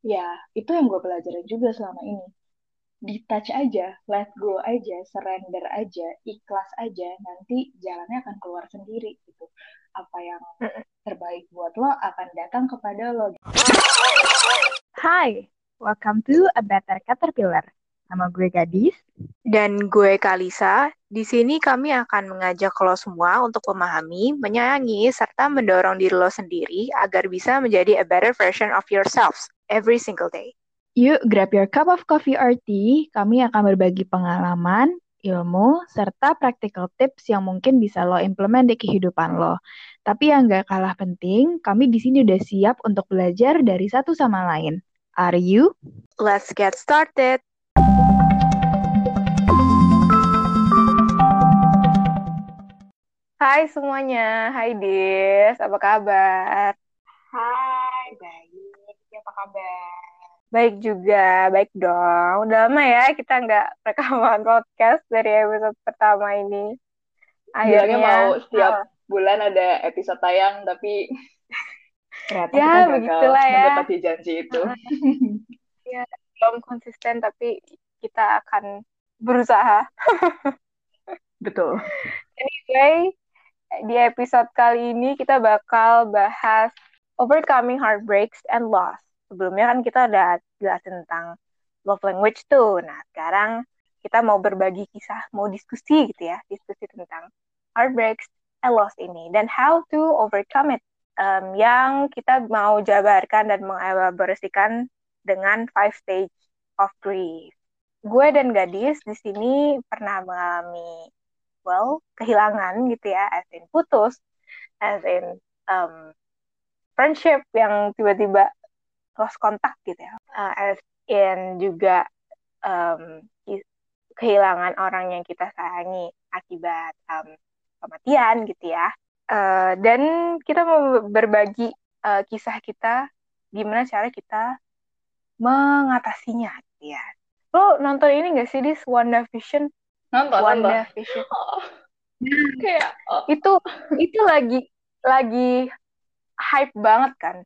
ya itu yang gue pelajarin juga selama ini detach aja let go aja surrender aja ikhlas aja nanti jalannya akan keluar sendiri gitu apa yang terbaik buat lo akan datang kepada lo Hai, welcome to A Better Caterpillar. Nama gue Gadis. Dan gue Kalisa. Di sini kami akan mengajak lo semua untuk memahami, menyayangi, serta mendorong diri lo sendiri agar bisa menjadi a better version of yourselves every single day. Yuk, grab your cup of coffee or tea. Kami akan berbagi pengalaman, ilmu, serta practical tips yang mungkin bisa lo implement di kehidupan lo. Tapi yang gak kalah penting, kami di sini udah siap untuk belajar dari satu sama lain. Are you? Let's get started! Hai semuanya, hai Dis, apa kabar? Hai, kabar? Baik juga, baik dong. Udah lama ya kita nggak rekaman podcast dari episode pertama ini. Akhirnya mau setiap oh. bulan ada episode tayang, tapi ternyata ya, kita begitulah ya. mendapati janji itu. ya, belum konsisten, tapi kita akan berusaha. Betul. Anyway, di episode kali ini kita bakal bahas overcoming heartbreaks and loss. Sebelumnya kan kita udah jelasin tentang love language tuh. Nah, sekarang kita mau berbagi kisah, mau diskusi gitu ya, diskusi tentang heartbreaks and loss ini dan how to overcome it. Um, yang kita mau jabarkan dan mengelaborasikan dengan five stage of grief. Gue dan gadis di sini pernah mengalami well kehilangan gitu ya as in putus as in um, friendship yang tiba-tiba lost kontak gitu ya uh, as in juga um, kehilangan orang yang kita sayangi akibat um, kematian gitu ya uh, dan kita mau berbagi uh, kisah kita gimana cara kita mengatasinya gitu ya lo nonton ini gak sih di WandaVision nonton Wanda nonton. Vision oh. kayak oh. itu itu lagi lagi hype banget kan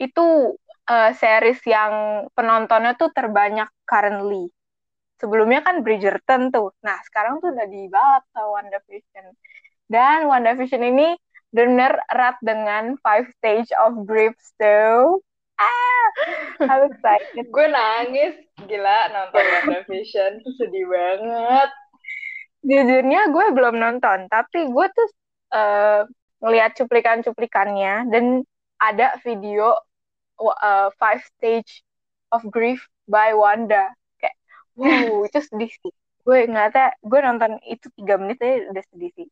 itu uh, series yang penontonnya tuh terbanyak currently. Sebelumnya kan Bridgerton tuh. Nah sekarang tuh udah dibalap sama Vision dan Vision ini benar erat dengan five stage of grief tuh ah how excited. Gue nangis. Gila nonton Vision tuh sedih banget. Jujurnya gue belum nonton tapi gue tuh uh, ngelihat cuplikan-cuplikannya dan ada video uh, five stage of grief by Wanda. Kayak wow itu sedih sih. Gue nggak gue nonton itu tiga menit aja udah sedih sih.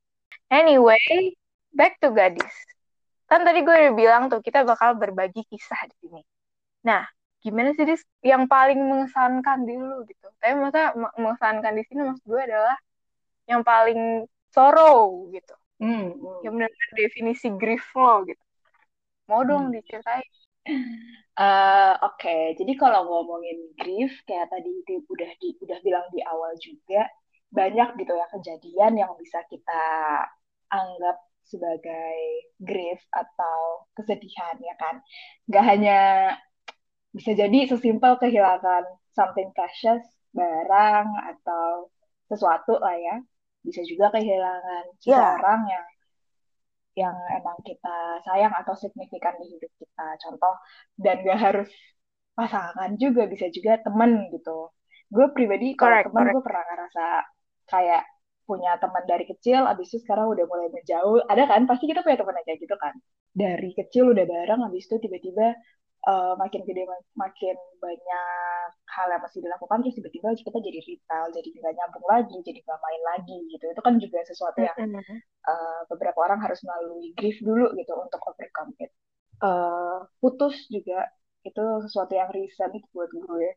Anyway back to gadis. Kan tadi gue udah bilang tuh kita bakal berbagi kisah di sini. Nah gimana sih dis? Yang paling mengesankan di lu gitu. Tapi masa mengesankan di sini maksud gue adalah yang paling sorrow gitu. Hmm, hmm. yang benar-benar definisi grief lo gitu. Mau dong hmm. diceritain Uh, Oke, okay. jadi kalau ngomongin grief, kayak tadi di, udah di, udah bilang di awal juga, banyak gitu ya kejadian yang bisa kita anggap sebagai grief atau kesedihan ya kan. Gak hanya bisa jadi sesimpel kehilangan something precious, barang atau sesuatu lah ya bisa juga kehilangan iya. seseorang yeah. yang yang emang kita sayang atau signifikan di hidup kita. Contoh dan gak harus pasangan juga bisa juga temen gitu. Gue pribadi kalau temen gue pernah ngerasa kayak punya teman dari kecil abis itu sekarang udah mulai menjauh. Ada kan? Pasti kita punya teman kayak gitu kan? Dari kecil udah bareng abis itu tiba-tiba uh, makin gede makin banyak hal yang masih dilakukan terus tiba-tiba kita jadi vital jadi nggak nyambung lagi jadi nggak main lagi gitu. Itu kan juga sesuatu yang uh, beberapa orang harus melalui grief dulu gitu untuk overcome it. Uh, putus juga itu sesuatu yang recent buat gue.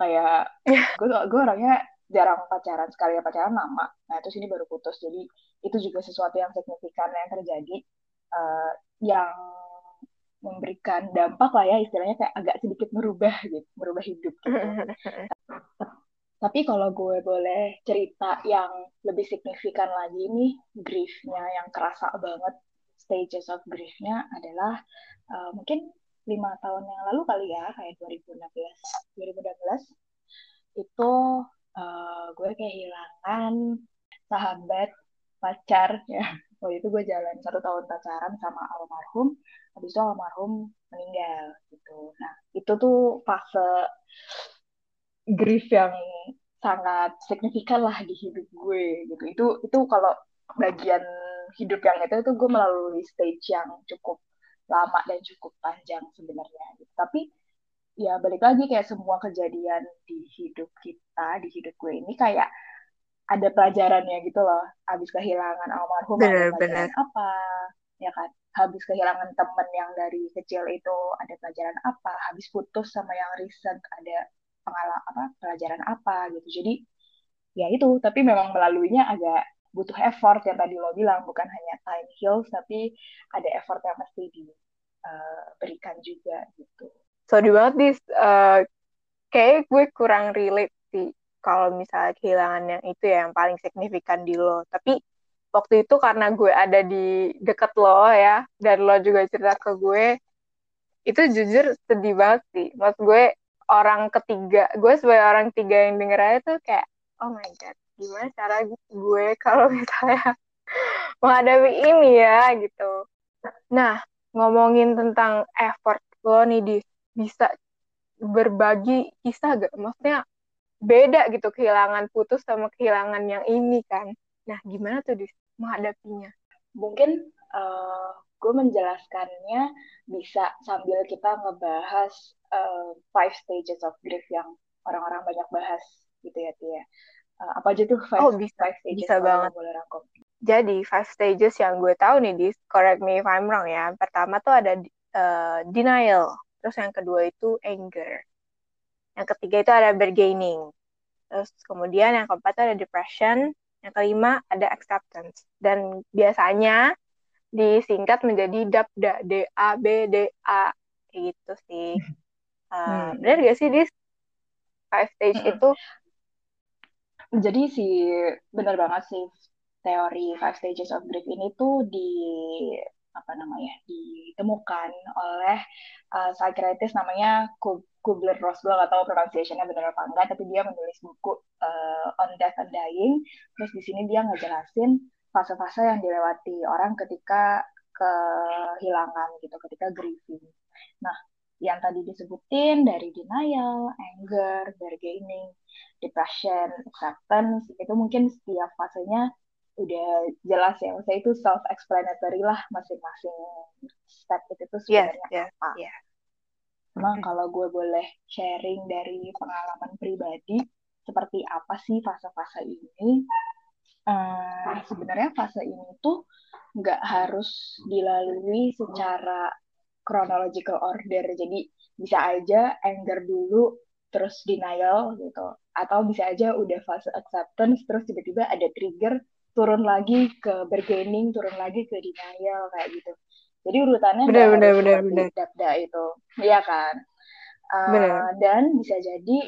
Kayak gue gue orangnya jarang pacaran sekali ya pacaran lama. Nah terus ini baru putus jadi itu juga sesuatu yang signifikan yang terjadi uh, yang memberikan dampak lah ya istilahnya kayak agak sedikit merubah gitu merubah hidup gitu. Tapi kalau gue boleh cerita yang lebih signifikan lagi nih griefnya yang kerasa banget stages of griefnya adalah uh, mungkin lima tahun yang lalu kali ya kayak 2016 2016 itu uh, gue kehilangan sahabat pacar ya. Waktu itu gue jalan satu tahun pacaran sama almarhum habis itu almarhum meninggal gitu nah itu tuh fase grief yang sangat signifikan lah di hidup gue gitu itu itu kalau bagian hidup yang itu tuh gue melalui stage yang cukup lama dan cukup panjang sebenarnya gitu. tapi ya balik lagi kayak semua kejadian di hidup kita di hidup gue ini kayak ada pelajarannya gitu loh habis kehilangan almarhum bener, ada pelajaran bener. apa ya kan habis kehilangan temen yang dari kecil itu ada pelajaran apa habis putus sama yang recent ada pengalaman apa pelajaran apa gitu. Jadi ya itu tapi memang melaluinya agak butuh effort yang tadi lo bilang bukan hanya time heals tapi ada effort yang mesti diberikan uh, juga gitu. Sorry banget dis. Uh, kayak gue kurang relate sih kalau misalnya kehilangan yang itu ya yang paling signifikan di lo. Tapi waktu itu karena gue ada di deket lo ya dan lo juga cerita ke gue itu jujur sedih banget sih maksud gue orang ketiga gue sebagai orang ketiga yang denger aja tuh kayak oh my god gimana cara gue kalau misalnya menghadapi ini ya gitu nah ngomongin tentang effort lo nih di bisa berbagi kisah gak? Maksudnya beda gitu kehilangan putus sama kehilangan yang ini kan. Nah, gimana tuh di menghadapinya? Mungkin uh, gue menjelaskannya bisa sambil kita ngebahas uh, five stages of grief yang orang-orang banyak bahas gitu ya Tia. Uh, apa aja tuh five, oh, bisa, five stages bisa banget. boleh rangkum? Jadi five stages yang gue tahu nih, dis, correct me if I'm wrong ya. Pertama tuh ada uh, denial Terus yang kedua itu anger. Yang ketiga itu ada bargaining. Terus kemudian yang keempat itu ada depression. Yang kelima ada acceptance. Dan biasanya disingkat menjadi DABDA, D A B D A kayak gitu sih. Uh, hmm. Benar gak sih di five stage hmm. itu? Jadi sih benar banget sih teori five stages of grief ini tuh di apa namanya ditemukan oleh uh, psychiatrist namanya Kubler Ross gue gak tahu pronunciationnya benar apa enggak tapi dia menulis buku uh, on death and dying terus di sini dia ngejelasin fase-fase yang dilewati orang ketika kehilangan gitu ketika grieving nah yang tadi disebutin dari denial, anger, bargaining, depression, acceptance itu mungkin setiap fasenya udah jelas ya, maksudnya itu self explanatory lah masing-masing step itu tuh sebenarnya yeah, yeah, apa. Yeah. Cuma mm-hmm. kalau gue boleh sharing dari pengalaman pribadi, seperti apa sih fase-fase ini? Uh, sebenarnya fase ini tuh nggak harus dilalui secara chronological order. Jadi bisa aja anger dulu, terus denial gitu. Atau bisa aja udah fase acceptance, terus tiba-tiba ada trigger turun lagi ke bargaining, turun lagi ke denial kayak gitu. Jadi urutannya benar, benar, benar, benar. dabda itu, iya kan? Uh. Dan bisa jadi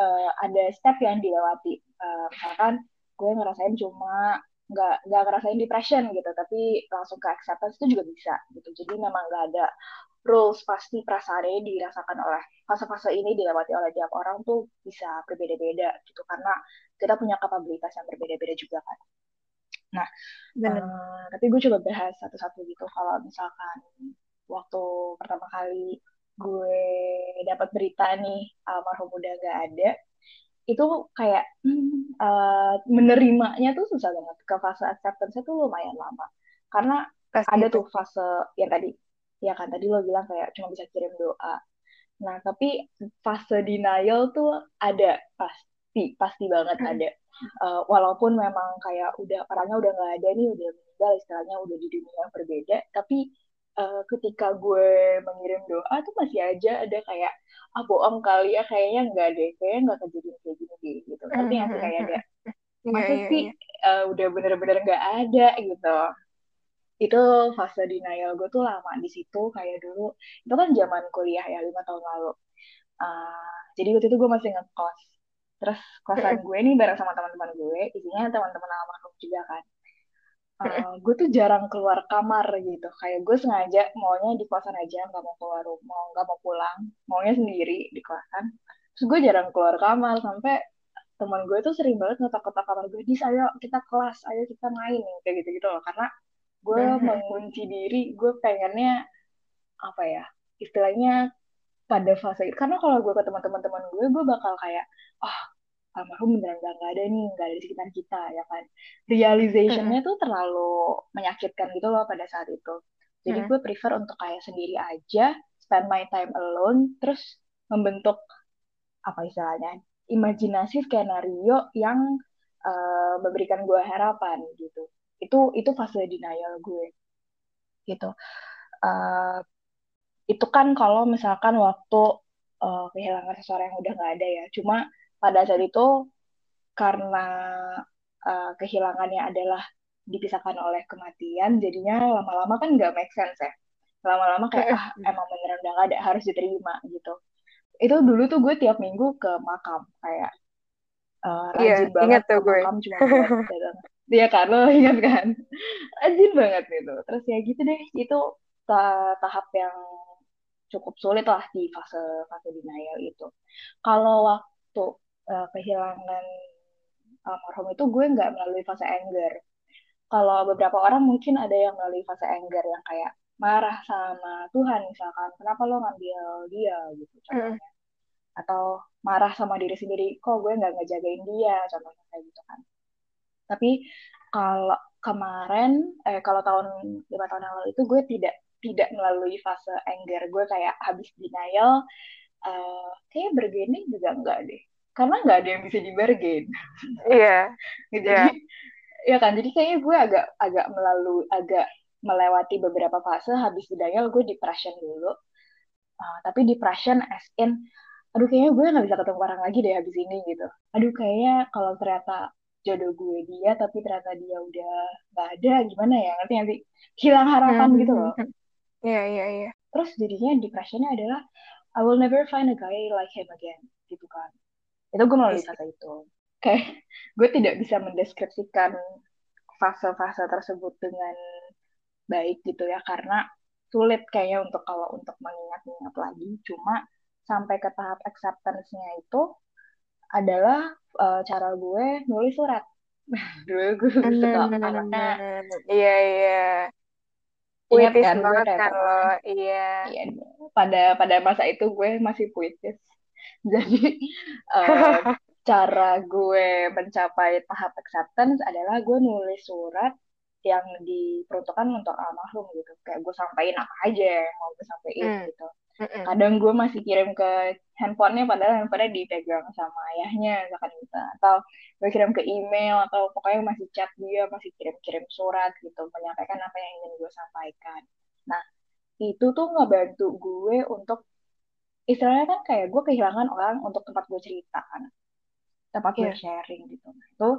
uh, ada step yang dilewati. Uh, misalkan gue ngerasain cuma nggak nggak ngerasain depression gitu, tapi langsung ke acceptance itu juga bisa gitu. Jadi memang nggak ada rules pasti ini dirasakan oleh fase-fase ini dilewati oleh tiap orang tuh bisa berbeda-beda gitu karena kita punya kapabilitas yang berbeda-beda juga kan. Nah, uh, tapi gue coba bahas satu-satu gitu. Kalau misalkan waktu pertama kali gue dapat berita nih almarhum udah gak ada, itu kayak hmm, uh, menerimanya tuh susah banget. Ke fase acceptance tuh lumayan lama. Karena Pasti ada itu. tuh fase ya tadi, ya kan tadi lo bilang kayak cuma bisa kirim doa. Nah, tapi fase denial tuh ada pasti, pasti banget hmm. ada. Uh, walaupun memang kayak udah orangnya udah nggak ada nih udah meninggal istilahnya udah di dunia yang berbeda tapi uh, ketika gue mengirim doa tuh masih aja ada kayak ah bohong kali ya kayaknya nggak deh kayaknya nggak kejadian kayak gini deh gitu. Tapi nggak sih kayak ada iya, masa yeah, sih Uh, udah bener-bener nggak ada gitu. Itu fase denial gue tuh lama di situ kayak dulu itu kan zaman kuliah ya lima tahun lalu. Uh, jadi waktu itu gue masih ngekos Terus kosan gue nih bareng sama teman-teman gue, isinya teman-teman almarhum juga kan. uh, gue tuh jarang keluar kamar gitu. Kayak gue sengaja maunya di kosan aja nggak mau keluar rumah nggak mau pulang. Maunya sendiri di kosan. Terus gue jarang keluar kamar sampai teman gue tuh sering banget ngetok-ngetok kamar gue dis ayo kita kelas ayo kita main kayak gitu gitu loh. Karena gue mengunci diri gue pengennya apa ya istilahnya pada fase itu. Karena kalau gue ke teman-teman teman gue gue bakal kayak ah oh, almarhum beneran gak, gak ada nih gak ada di sekitar kita ya kan. Realizationnya tuh terlalu menyakitkan gitu loh pada saat itu. Jadi gue prefer untuk kayak sendiri aja spend my time alone terus membentuk apa istilahnya imajinasi skenario yang uh, memberikan gue harapan gitu. Itu itu fase denial gue gitu. Uh, itu kan kalau misalkan waktu uh, kehilangan seseorang yang udah nggak ada ya. Cuma pada saat itu karena uh, kehilangannya adalah dipisahkan oleh kematian, jadinya lama-lama kan nggak make sense ya. Lama-lama kayak ah emang beneran udah gak ada harus diterima gitu. Itu dulu tuh gue tiap minggu ke makam kayak uh, rajin yeah, banget ke gue. makam cuma buat Iya kan lo ingat kan? Rajin banget gitu. Terus ya gitu deh, itu tahap yang cukup sulit lah di fase fase denial itu. Kalau waktu uh, kehilangan almarhum itu gue nggak melalui fase anger. Kalau beberapa orang mungkin ada yang melalui fase anger yang kayak marah sama Tuhan misalkan, kenapa lo ngambil dia gitu contohnya. Mm. Atau marah sama diri sendiri, kok gue nggak ngejagain dia contohnya kayak gitu kan. Tapi kalau kemarin, eh kalau tahun lima tahun yang lalu itu gue tidak tidak melalui fase anger gue kayak habis denial uh, kayak bergening juga enggak deh. Karena nggak ada yang bisa di bargain iya. Yeah. jadi yeah. ya kan jadi kayaknya gue agak agak melalui agak melewati beberapa fase. Habis denial gue depression dulu. Uh, tapi depression as in aduh kayaknya gue nggak bisa ketemu orang lagi deh habis ini gitu. Aduh kayaknya kalau ternyata jodoh gue dia tapi ternyata dia udah nggak ada gimana ya? Ngerti ngerti hilang harapan gitu loh Iya, iya, iya. Terus jadinya depressionnya adalah I will never find a guy like him again, gitu kan. Itu gue melalui fase itu. Kayak gue tidak bisa mendeskripsikan fase-fase tersebut dengan baik gitu ya, karena sulit kayaknya untuk kalau untuk mengingat-ingat lagi. Cuma sampai ke tahap acceptance-nya itu adalah uh, cara gue nulis surat. Dulu gue suka anaknya. Iya, iya puitis kan? banget lo iya. Iya pada pada masa itu gue masih puitis. Jadi uh, cara gue mencapai tahap acceptance adalah gue nulis surat yang diperuntukkan untuk almarhum gitu. Kayak gue sampaikan apa aja yang mau gue sampaikan hmm. gitu kadang gue masih kirim ke handphonenya padahal handphonenya dipegang sama ayahnya misalkan gitu. Atau gue kirim ke email atau pokoknya masih chat dia masih kirim-kirim surat gitu menyampaikan apa yang ingin gue sampaikan. Nah itu tuh ngebantu gue untuk istilahnya kan kayak gue kehilangan orang untuk tempat gue cerita kan. Tempat yeah. gue iya. sharing gitu. Nah, itu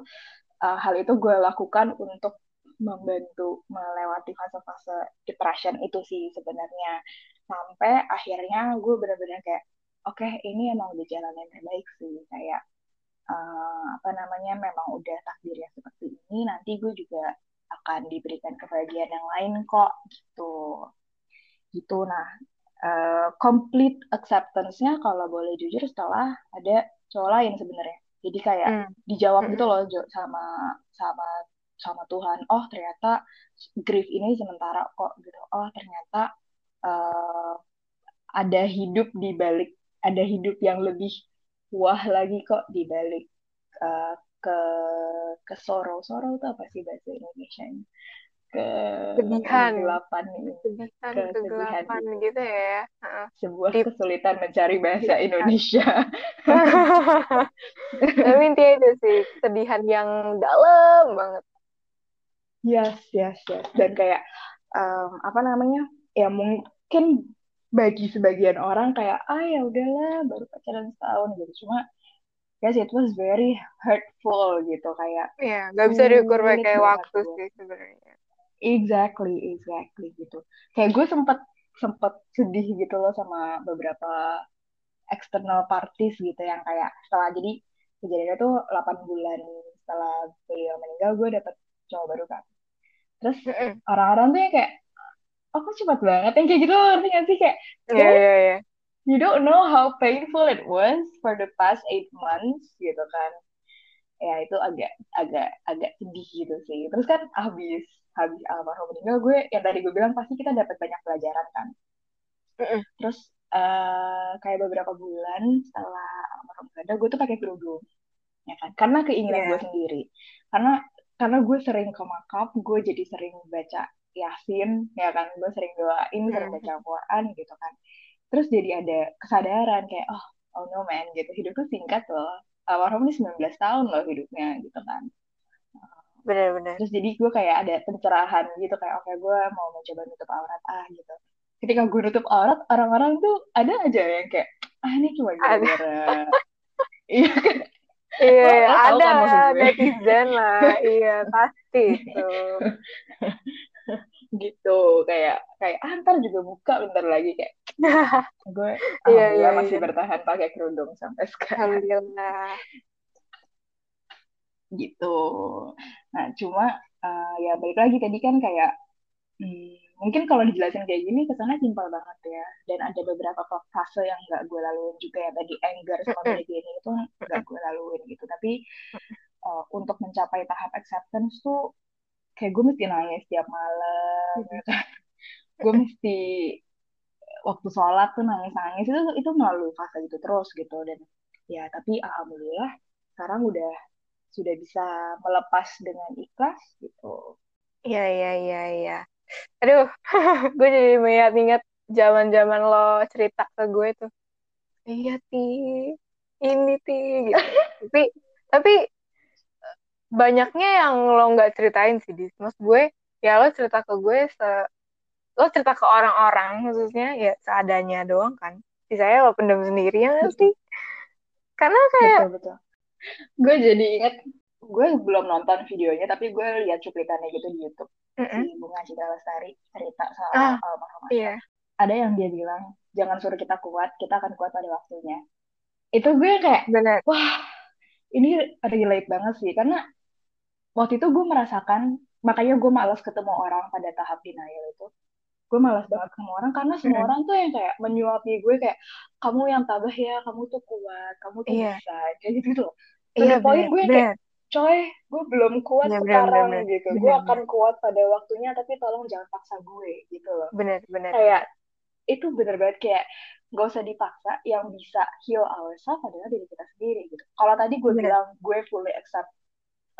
uh, hal itu gue lakukan untuk membantu melewati fase-fase depression itu sih sebenarnya sampai akhirnya gue benar-benar kayak oke okay, ini emang udah jalan yang terbaik sih. Kayak uh, apa namanya memang udah takdirnya seperti ini nanti gue juga akan diberikan kebahagiaan yang lain kok gitu. Gitu. Nah uh, complete acceptance-nya kalau boleh jujur setelah ada cowok lain sebenarnya. Jadi kayak mm. dijawab mm. gitu loh sama sama sama Tuhan oh ternyata grief ini sementara kok gitu. Oh ternyata uh, ada hidup di balik ada hidup yang lebih wah lagi kok di balik uh, ke ke sorrow sorrow itu apa sih bahasa Indonesia nya ke kegelapan kegelapan kegelapan, ke kegelapan gitu ya. Sebuah Deep. kesulitan mencari bahasa Indonesia. Tapi intinya itu sih kesedihan yang dalam banget. Yes, yes, yes. Dan kayak um, apa namanya? Ya mungkin bagi sebagian orang kayak ah ya udahlah baru pacaran setahun gitu. Cuma yes it was very hurtful gitu kayak Iya, nggak bisa diukur pakai waktu sih sebenarnya. Exactly, exactly gitu. Kayak gue sempet sempet sedih gitu loh sama beberapa external parties gitu yang kayak setelah jadi kejadiannya tuh 8 bulan setelah beliau meninggal gue dapet cowok baru kan terus orang-orang tuh yang kayak oh kok cepat banget yang kayak gitu ngerti gak sih kayak Iya, iya, iya. you don't know how painful it was for the past eight months gitu kan ya itu agak agak agak sedih gitu sih terus kan habis habis almarhum meninggal gue yang tadi gue bilang pasti kita dapat banyak pelajaran kan Mm-mm. terus eh, kayak beberapa bulan setelah almarhum meninggal gue tuh pakai kerudung ya kan karena keinginan Iya. gue sendiri karena karena gue sering ke makam gue jadi sering baca yasin ya kan gue sering doain sering Hmm. baca Quran gitu kan. Terus jadi ada kesadaran kayak oh oh no man gitu. Hidup tuh singkat loh. Almarhum ini 19 tahun loh hidupnya gitu kan. Bener-bener. terus jadi gue kayak ada pencerahan gitu kayak oke gue mau mencoba nutup aurat ah gitu. Ketika gue nutup aurat orang-orang tuh ada aja yang kayak ah ini cuma gara-gara. Iya kan? Iya, ada kan netizen lah. Iya, pasti itu. gitu. Kayak kayak ah ntar juga buka bentar lagi kayak. Gue Iya, alhamdulillah iya, masih iya. bertahan pakai kerudung sampai sekarang. Alhamdulillah. gitu. Nah cuma eh, ya balik lagi tadi kan kayak hmm, mungkin kalau dijelasin kayak gini kesannya simpel banget ya. Dan ada beberapa fase yang nggak gue laluin juga ya. Tadi anger sama bargaining itu nggak gue laluin gitu. Tapi eh, untuk mencapai tahap acceptance tuh kayak gue mesti nangis tiap malam gitu. gue mesti waktu sholat tuh nangis-nangis itu itu melalui fase gitu terus gitu dan ya tapi alhamdulillah sekarang udah sudah bisa melepas dengan ikhlas gitu. Iya, iya, iya, iya. Aduh, gue jadi mengingat-ingat zaman-zaman lo cerita ke gue tuh. Iya, Ti. Ini, Ti. Gitu. Tapi, tapi banyaknya yang lo nggak ceritain sih, Dis. Maksud gue, ya lo cerita ke gue se... Lo cerita ke orang-orang, khususnya ya seadanya doang kan. Sisanya lo pendam sendiri, ya sih? Karena kayak, Betul betul. Gue jadi inget gue belum nonton videonya tapi gue lihat cuplikannya gitu di YouTube Mm-mm. si Bunga Citra Lestari cerita soal Ah, almarhum iya, Ada yang dia bilang jangan suruh kita kuat, kita akan kuat pada waktunya. Itu gue kayak benar. wah ini relate banget sih karena waktu itu gue merasakan makanya gue malas ketemu orang pada tahap denial itu. Gue malas banget ketemu orang karena semua Mm-mm. orang tuh yang kayak menyuapi gue kayak kamu yang tabah ya kamu tuh kuat kamu tuh Iya, bisa kayak gitu gitu loh. To iya benar, gue yang kayak coy gue belum kuat Iya, benar, benar, sekarang benar. gitu. Gue Benar, akan kuat pada waktunya tapi tolong jangan paksa gue gitu loh. Benar, benar. kayak itu bener banget kayak gak usah dipaksa yang bisa heal ourselves adalah diri kita sendiri gitu. Kalau tadi gue bilang gue fully accept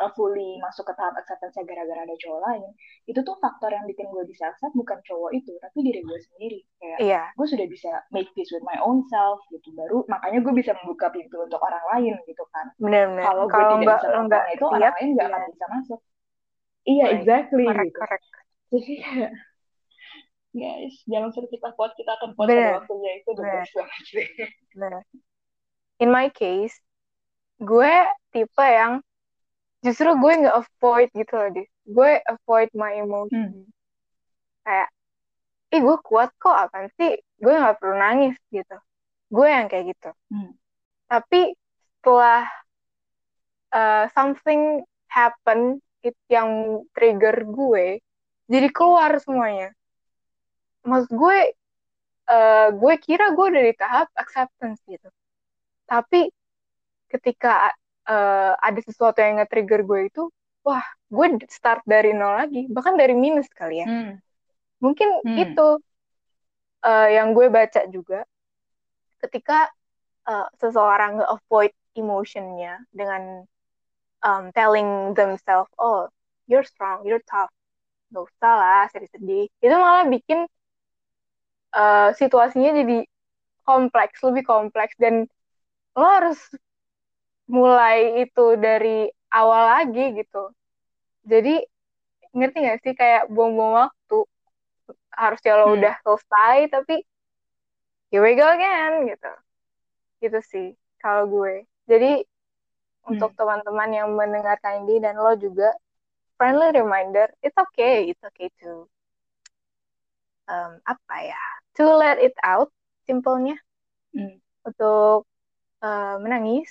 uh, fully masuk ke tahap acceptance gara-gara ada cowok lain itu tuh faktor yang bikin gue bisa accept bukan cowok itu tapi diri gue sendiri. Kayak Iya, gue sudah bisa make peace with my own self gitu baru makanya gue bisa membuka pintu untuk orang lain gitu kan. Benar-benar. kalau gue tidak nggak bisa lo nggak melakukan itu orang siap, lain nggak iya, akan bisa masuk. Iya baik. exactly Korek, gitu. jadi kayak guys jangan suruh kita kuat kita akan kuat pada waktunya itu the best banget. In my case, gue tipe yang justru gue nggak avoid gitu loh, Dis. Gue avoid my hmm. emotion. Kayak, ih gue kuat kok, apaan sih? Gue nggak perlu nangis gitu. Gue yang kayak gitu. Hmm. Tapi setelah uh, something happen, it yang trigger gue, jadi keluar semuanya. Maksud gue, uh, gue kira gue udah di tahap acceptance gitu. Tapi ketika uh, ada sesuatu yang nge-trigger gue itu, wah, gue start dari nol lagi, bahkan dari minus kali ya. Hmm. Mungkin Hmm. itu uh, yang gue baca juga, ketika uh, seseorang nge-avoid emotionnya dengan um, telling themselves, oh, you're strong, you're tough, gak usah lah sedih-sedih. Itu malah bikin uh, situasinya jadi kompleks, lebih kompleks, dan lo harus mulai itu dari awal lagi gitu. Jadi, ngerti gak sih kayak buang-buang waktu, harusnya lo Hmm. udah selesai, tapi here we go again gitu. Gitu sih, kalau gue. Jadi, untuk Hmm. teman-teman yang mendengarkan ini dan lo juga friendly reminder it's okay it's okay to um, apa ya to let it out simpelnya Hmm. untuk uh, menangis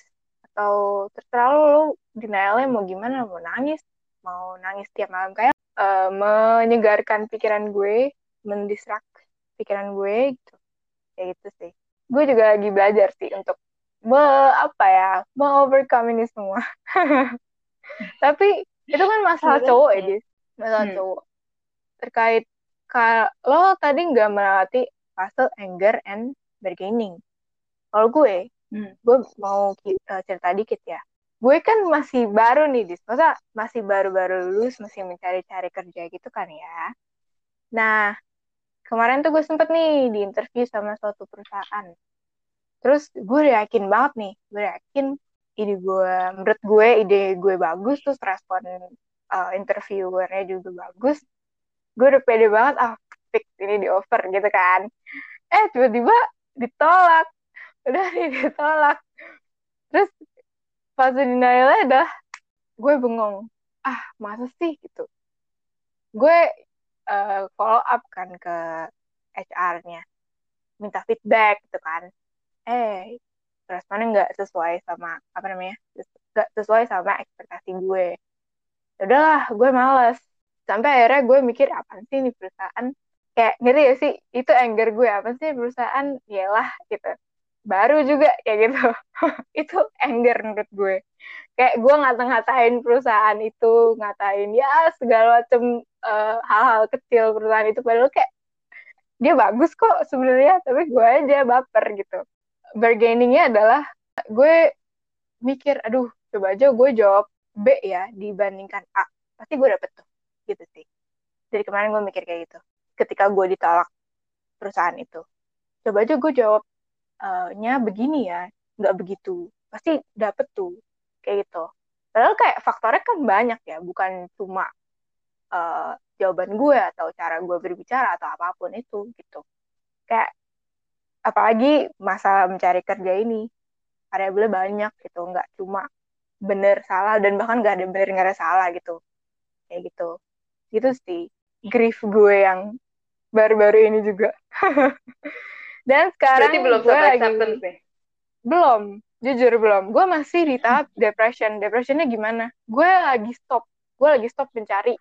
atau terserah lo, lo denialnya mau gimana mau nangis mau nangis tiap malam kayak uh, menyegarkan pikiran gue, mendistrak pikiran gue gitu. Kayak gitu sih. Gue juga lagi belajar sih untuk me, apa ya, me-overcome ini semua. Tapi itu kan masalah cowok ya, Jis. Masalah hmm. cowok. Terkait kalau tadi nggak melewati fase anger and bargaining. Kalau gue, hmm. gue mau uh, cerita dikit ya. Gue kan masih baru nih, Dis. Masa masih baru-baru lulus, masih mencari-cari kerja gitu kan ya. Nah, kemarin tuh gue sempet nih di interview sama suatu perusahaan. Terus gue yakin banget nih, gue yakin ide gue, menurut gue ide gue bagus, terus respon uh, interviewernya juga bagus. Gue udah pede banget, ah fix ini di offer gitu kan. Eh tiba-tiba ditolak, udah nih ditolak. Terus fase denialnya udah gue bengong, ah masa sih gitu. Gue uh, follow up kan ke HR-nya, minta feedback gitu kan. Eh, responnya nggak sesuai sama apa namanya, nggak sesuai sama ekspektasi gue. Ya udahlah, gue males. Sampai akhirnya gue mikir apa sih ini perusahaan kayak ngeri ya sih itu anger gue apa sih perusahaan yalah gitu baru juga kayak gitu. Itu anger menurut gue. Kayak gue ngata-ngatain perusahaan itu ngatain ya segala macem uh, hal-hal kecil perusahaan itu. Padahal kayak dia bagus kok sebenarnya tapi gue aja baper gitu. Bargainingnya adalah gue mikir aduh coba aja gue jawab B ya dibandingkan A. Pasti gue dapet tuh gitu sih. Dari kemarin gue mikir kayak gitu ketika gue ditolak perusahaan itu. Coba aja gue jawabnya begini ya nggak begitu. Pasti dapet tuh kayak gitu. Padahal kayak faktornya kan banyak ya bukan cuma uh, jawaban gue atau cara gue berbicara atau apa pun itu gitu. Kayak apalagi masa mencari kerja ini variabelnya banyak gitu nggak cuma bener salah dan bahkan nggak ada bener nggak ada salah gitu. Kayak gitu. Gitu sih grief gue yang baru-baru ini juga dan sekarang Berarti belum gue lagi nih? belum jujur belum. Gue masih di tahap depression. Depressionnya gimana? Gue lagi stop. Gue lagi stop mencari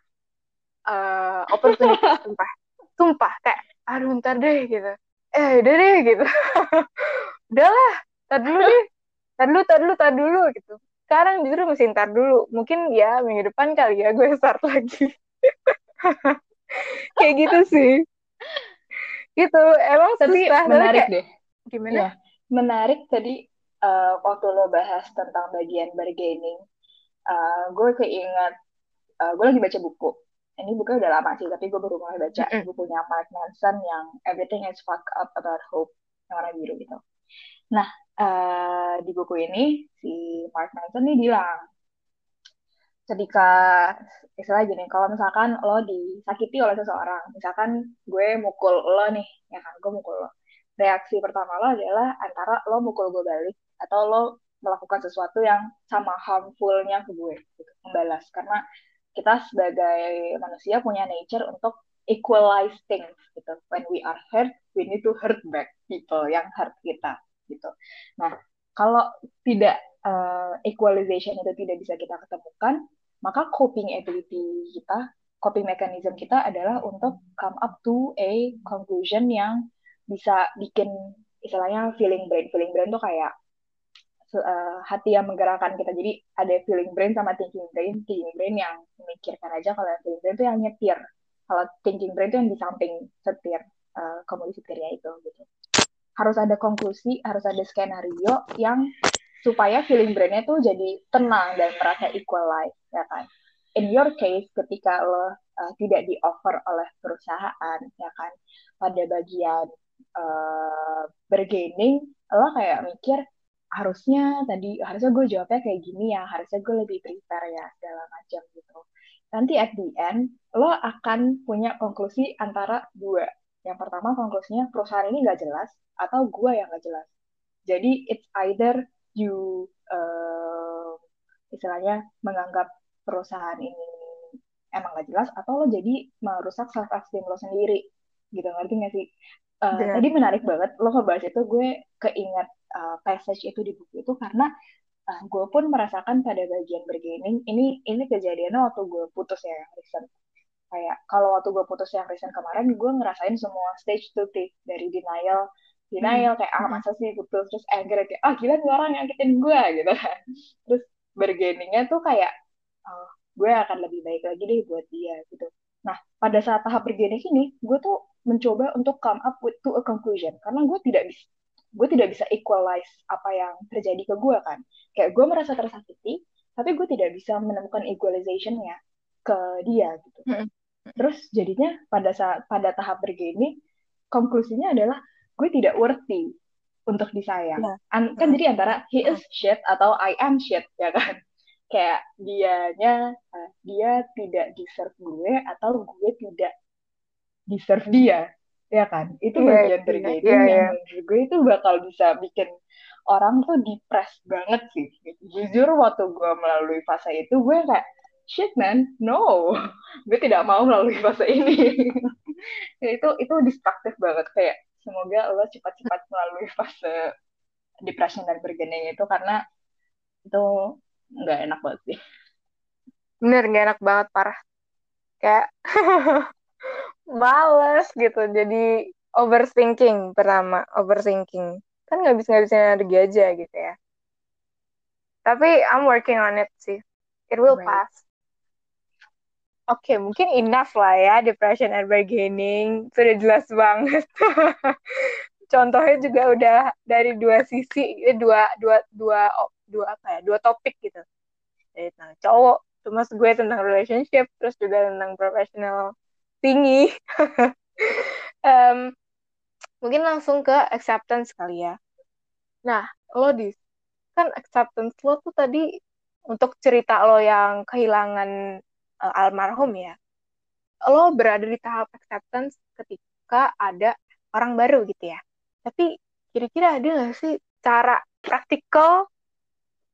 uh, opportunity sumpah. Sumpah kayak aduh ntar deh gitu. Eh udah deh gitu. Udahlah tar dulu deh. Tar dulu tar dulu tar dulu gitu. Sekarang justru masih ntar dulu. Mungkin ya minggu depan kali ya gue start lagi. Kayak gitu sih gitu. Emang tapi susah. Menarik kayak, deh. gimana? Ya, menarik tadi uh, waktu lo bahas tentang bagian bargaining uh, gue keinget uh, gue lagi baca buku. Ini buku udah lama sih tapi gue baru mulai baca mm -hmm. bukunya Mark Manson yang Everything is Fucked Up About Hope yang warna biru gitu. Nah uh, di buku ini si Mark Manson nih bilang ketika istilah gini, kalau misalkan lo disakiti oleh seseorang, misalkan gue mukul lo nih, ya kan, gue mukul lo. Reaksi pertama lo adalah antara lo mukul gue balik atau lo melakukan sesuatu yang sama harmfulnya ke gue, gitu, membalas. Karena kita sebagai manusia punya nature untuk equalize things, gitu. When we are hurt, we need to hurt back people yang hurt kita, gitu. Nah, kalau tidak uh, equalization itu tidak bisa kita ketemukan, maka coping ability kita, coping mechanism kita adalah untuk come up to a conclusion yang bisa bikin istilahnya feeling brain. Feeling brain tuh kayak uh, hati yang menggerakkan kita. Jadi ada feeling brain sama thinking brain. Thinking brain yang memikirkan aja, kalau yang feeling brain tuh yang nyetir. Kalau thinking brain tuh yang di samping setir, uh, setirnya itu gitu. Harus ada konklusi, harus ada skenario yang supaya feeling brainnya tuh jadi tenang dan merasa equalize ya kan? In your case ketika lo uh, tidak di offer oleh perusahaan ya kan? Pada bagian uh, bergaining lo kayak mikir harusnya tadi harusnya gue jawabnya kayak gini ya harusnya gue lebih prepare ya segala macam gitu. Nanti at the end lo akan punya konklusi antara dua. Yang pertama konklusinya perusahaan ini nggak jelas atau gue yang nggak jelas. Jadi it's either you uh, istilahnya menganggap perusahaan ini emang gak jelas atau lo jadi merusak self esteem lo sendiri? Gitu ngerti gak sih? Uh, tadi menarik banget lo ngebahas itu gue keinget uh, passage itu di buku itu karena uh, gue pun merasakan pada bagian bergaining ini ini kejadiannya waktu gue putus ya yang recent. Kayak kalau waktu gue putus yang recent kemarin gue ngerasain semua stage tuh dari denial denial kayak ah masa sih? Putus terus anger kayak ah gila nih orang nyakitin gue gitu kan. Terus bergeningnya tuh kayak oh, gue akan lebih baik lagi deh buat dia gitu. Nah pada saat tahap bergening ini gue tuh mencoba untuk come up with to a conclusion. Karena gue tidak bisa gue tidak bisa equalize apa yang terjadi ke gue kan. Kayak gue merasa tersakiti tapi gue tidak bisa menemukan equalizationnya ke dia gitu. Terus jadinya pada saat pada tahap bergening konklusinya adalah gue tidak worthy untuk disayang. Yeah. An kan jadi antara he is shit atau I am shit ya kan. Kayak dianya uh, dia tidak deserve gue atau gue tidak deserve dia ya kan. Itu yeah, bagian dari yeah, yeah, yang yeah. gue itu bakal bisa bikin orang tuh depres banget sih. Jujur waktu gue melalui fase itu gue kayak shit man, no, gue tidak mau melalui fase ini. itu itu destruktif banget kayak semoga lo cepat-cepat melalui fase depression dan bergening itu karena itu nggak enak banget sih. Bener, nggak enak banget, parah. Kayak males gitu, jadi overthinking pertama, overthinking. Kan nggak bisa bisa energi aja gitu ya. Tapi I'm working on it sih. It will right. pass. Oke, okay, mungkin enough lah ya depression and bargaining. Sudah jelas banget. Contohnya juga udah dari dua sisi, eh, dua dua dua dua apa ya? Dua topik gitu. Dari tentang cowok, cuma gue tentang relationship, terus juga tentang professional tinggi. um, mungkin langsung ke acceptance kali ya. Nah, lo di kan acceptance lo tuh tadi untuk cerita lo yang kehilangan uh, almarhum ya lo berada di tahap acceptance ketika ada orang baru gitu ya tapi kira-kira ada nggak sih cara praktikal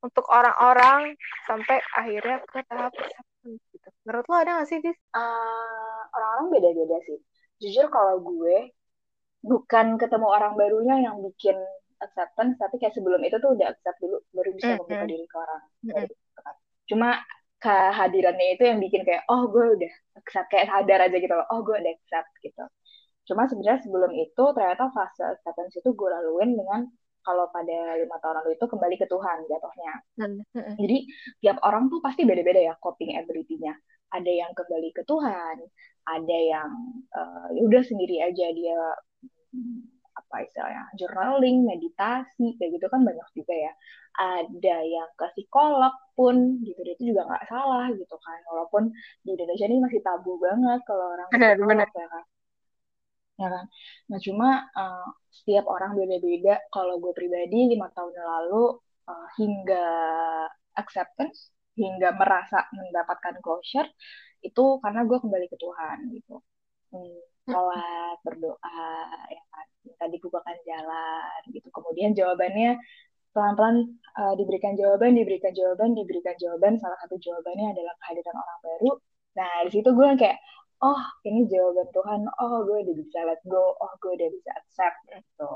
untuk orang-orang sampai akhirnya ke tahap acceptance gitu menurut lo ada nggak sih dis? Uh, orang-orang beda-beda sih jujur kalau gue bukan ketemu orang barunya yang bikin acceptance tapi kayak sebelum itu tuh udah accept dulu baru bisa mm -hmm. membuka diri ke orang mm -hmm. cuma kehadirannya itu yang bikin kayak oh gue udah accept kayak sadar aja gitu loh oh gue udah accept gitu. Cuma sebenarnya sebelum itu ternyata fase acceptance itu gue laluin dengan kalau pada lima tahun lalu itu kembali ke Tuhan jatuhnya. Jadi tiap orang tuh pasti beda-beda ya coping ability-nya. Ada yang kembali ke Tuhan ada yang uh, udah sendiri aja dia apa istilahnya journaling meditasi kayak gitu kan banyak juga ya. Ada yang ke psikolog pun gitu itu juga nggak salah gitu kan. Walaupun di Indonesia ini masih tabu banget kalau orang benar benar. ya kan. Ya kan? Nah cuma uh, setiap orang beda-beda. Kalau gue pribadi lima tahun lalu uh, hingga acceptance hingga merasa mendapatkan closure itu karena gue kembali ke Tuhan gitu. Hmm, sholat berdoa ya kan minta dibukakan jalan gitu kemudian jawabannya pelan-pelan uh, diberikan jawaban, diberikan jawaban, diberikan jawaban. Salah satu jawabannya adalah kehadiran orang baru. Nah, di situ gue kayak, oh ini jawaban Tuhan, oh gue udah bisa let go, oh gue udah bisa accept gitu.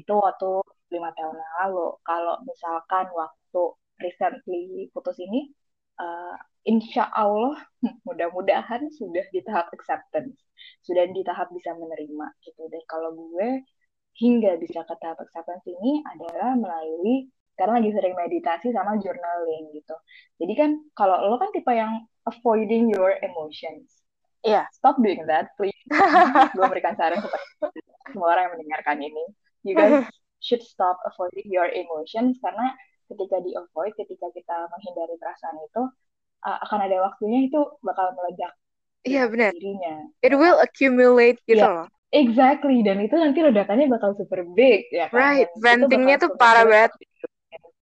Itu waktu lima tahun lalu. Kalau misalkan waktu recently putus ini, uh, insya Allah mudah-mudahan sudah di tahap acceptance, sudah di tahap bisa menerima gitu. Dan kalau gue hingga bisa ke tahap acceptance ini adalah melalui karena lagi sering meditasi sama journaling gitu. Jadi kan kalau lo kan tipe yang avoiding your emotions. Iya. Yeah. Stop doing that, please. Gue memberikan saran kepada semua orang yang mendengarkan ini. You guys should stop avoiding your emotions karena ketika di avoid, ketika kita menghindari perasaan itu, uh, akan ada waktunya itu bakal meledak. Iya yeah, benar. Dirinya. It will accumulate gitu yeah. loh. Exactly, dan itu nanti ledakannya bakal super big ya kan. Right, ventingnya tuh parah banget.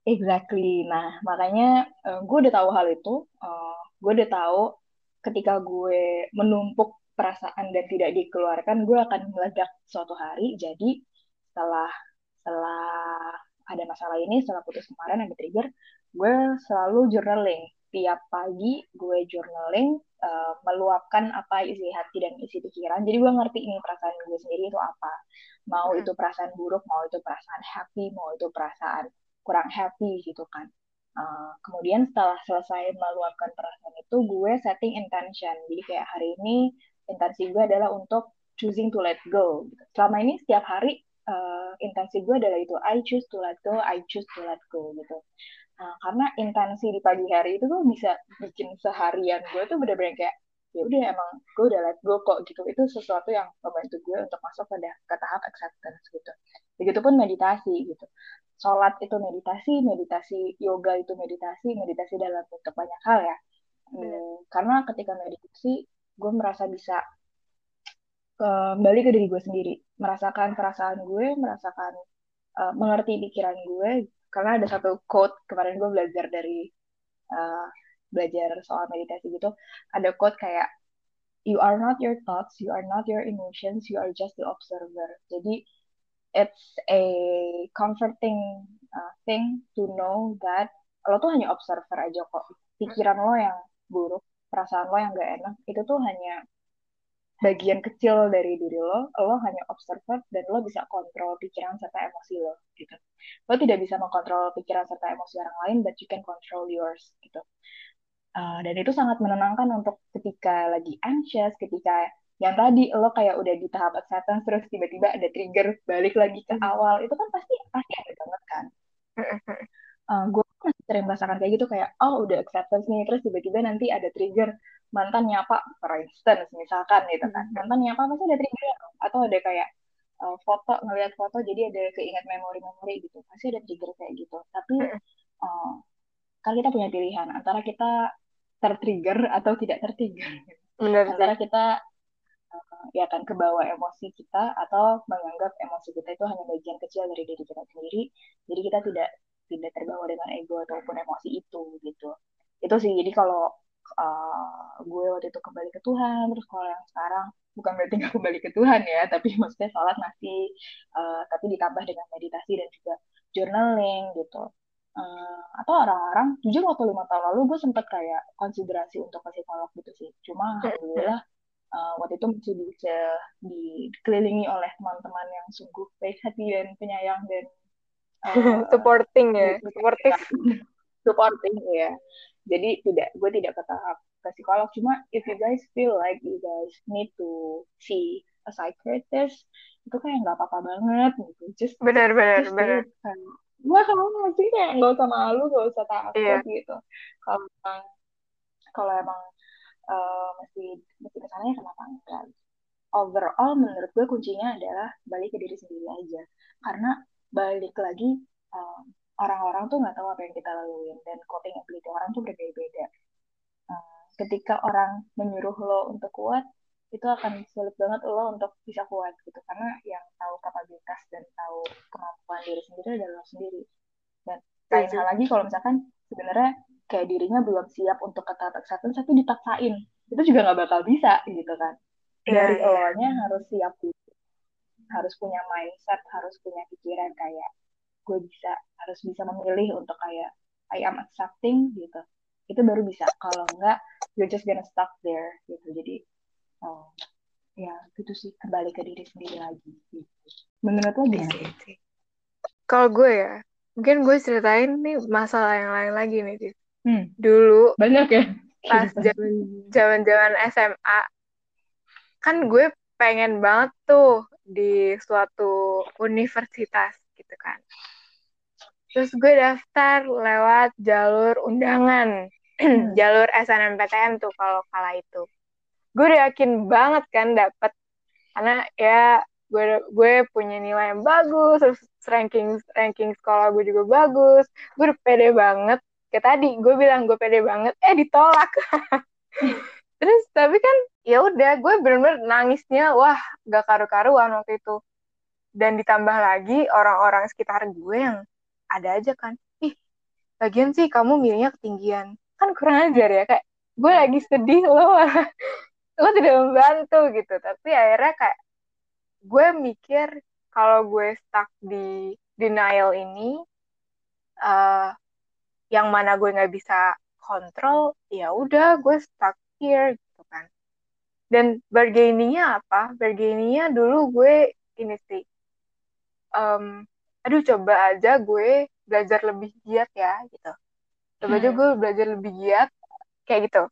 Exactly. Nah, makanya uh, gue udah tahu hal itu. Uh, gue udah tahu ketika gue menumpuk perasaan dan tidak dikeluarkan, gue akan meledak suatu hari. Jadi setelah setelah ada masalah ini, setelah putus kemarin ada trigger, gue selalu journaling. Tiap pagi gue journaling uh, meluapkan apa isi hati dan isi pikiran. Jadi gue ngerti ini perasaan gue sendiri itu apa. Mau hmm. itu perasaan buruk, mau itu perasaan happy, mau itu perasaan kurang happy gitu kan. Uh, kemudian setelah selesai meluapkan perasaan itu, gue setting intention. Jadi kayak hari ini intensi gue adalah untuk choosing to let go. Gitu. Selama ini setiap hari uh, intensi gue adalah itu I choose to let go, I choose to let go gitu. Nah, karena intensi di pagi hari itu tuh bisa bikin seharian gue tuh bener-bener kayak ya udah emang gue udah let go kok gitu. Itu sesuatu yang membantu gue untuk masuk pada ke tahap acceptance gitu. Begitupun meditasi gitu. Sholat itu meditasi meditasi yoga itu meditasi meditasi dalam bentuk banyak hal ya. Hmm, karena ketika meditasi gue merasa bisa kembali ke diri gue sendiri. Merasakan perasaan gue merasakan uh, mengerti pikiran gue karena ada satu quote kemarin gue belajar dari uh, belajar soal meditasi gitu ada quote kayak you are not your thoughts you are not your emotions you are just the observer. Jadi it's a comforting uh, thing to know that lo tuh hanya observer aja kok. Pikiran lo yang buruk perasaan lo yang gak enak itu tuh hanya bagian kecil dari diri lo, lo hanya observer dan lo bisa kontrol pikiran serta emosi lo gitu. Lo tidak bisa mengkontrol pikiran serta emosi orang lain, but you can control yours gitu. Uh, dan itu sangat menenangkan untuk ketika lagi anxious, ketika yang tadi lo kayak udah di tahap acceptance terus tiba-tiba ada trigger balik lagi ke awal, itu kan pasti pasti ada banget kan. Uh, eh, gue masih sering merasakan kayak gitu kayak oh udah acceptance nih terus tiba-tiba nanti ada trigger mantan nyapa for instance misalkan gitu kan hmm. mantan nyapa pasti ada trigger atau ada kayak uh, foto ngelihat foto jadi ada keinget memori-memori gitu pasti ada trigger kayak gitu tapi uh, kan kita punya pilihan antara kita tertrigger atau tidak tertrigger. Benar. Antara kita uh, ya kan ke bawah emosi kita atau menganggap emosi kita itu hanya bagian kecil dari diri kita sendiri. Jadi kita tidak tidak terbawa dengan ego ataupun emosi itu gitu. Itu sih. Jadi kalau uh, gue waktu itu kembali ke Tuhan, terus kalau yang sekarang bukan berarti nggak kembali ke Tuhan ya, tapi maksudnya sholat masih, uh, tapi ditambah dengan meditasi dan juga journaling gitu uh, atau orang-orang jujur waktu lima tahun lalu gue sempet kayak konsiderasi untuk ke psikolog gitu sih cuma alhamdulillah uh, waktu itu masih bisa dikelilingi oleh teman-teman yang sungguh baik hati dan penyayang dan uh, supporting ya. supporting. Supporting ya jadi tidak gue tidak ke tahap ke psikolog. Cuma if you guys feel like you guys need to see a psychiatrist itu kayak nggak apa-apa banget gitu. Just benar benar benar. gue sama sih kayak nggak usah malu nggak usah takut yeah. gitu. Kalau emang kalau emang uh, mesti mesti ke sana ya kenapa enggak? Overall menurut gue kuncinya adalah balik ke diri sendiri aja. Karena balik lagi orang orang-orang tuh nggak tahu apa yang kita laluin dan coping ability orang tuh berbeda-beda. Uh, ketika orang menyuruh lo untuk kuat itu akan sulit banget lo untuk bisa kuat gitu karena yang tahu kapabilitas dan tahu kemampuan diri sendiri adalah lo sendiri. Dan lain hal lagi kalau misalkan sebenarnya kayak dirinya belum siap untuk ke tahap acceptance tapi dipaksain itu juga nggak bakal bisa gitu kan. Iya, dari yeah, awalnya harus siap dulu harus punya mindset harus punya pikiran kayak gue bisa harus bisa memilih untuk kayak I am accepting gitu. Itu baru bisa. Kalau enggak you're just gonna stuck there gitu. Jadi oh ya gitu sih. Kembali ke diri sendiri lagi. Gitu. menurut lo gimana? Sih kalau gue ya mungkin gue ceritain nih masalah yang lain lagi nih hmm. dulu banyak ya? pas zaman zaman SMA kan gue pengen banget tuh di suatu universitas gitu kan. Terus gue daftar lewat jalur undangan hmm. jalur SNMPTN tuh kalau kala itu. Gue udah yakin banget kan dapet karena ya gue gue punya nilai yang bagus terus ranking ranking sekolah gue juga bagus. Gue udah pede banget. Kayak tadi gue bilang gue pede banget eh ditolak terus tapi kan ya udah gue bener-bener nangisnya wah gak karu-karuan waktu itu. Dan ditambah lagi orang-orang sekitar gue yang ada aja kan ih bagian sih kamu milihnya ketinggian. Kan kurang ajar ya kayak gue lagi sedih loh lo tidak membantu gitu. Tapi akhirnya kayak gue mikir kalau gue stuck di denial ini uh, yang mana gue nggak bisa kontrol ya udah gue stuck here gitu kan. Dan bargainingnya apa? Bargainingnya dulu gue ini sih um, aduh coba aja gue belajar lebih giat ya gitu. Coba aja gue belajar lebih giat kayak gitu.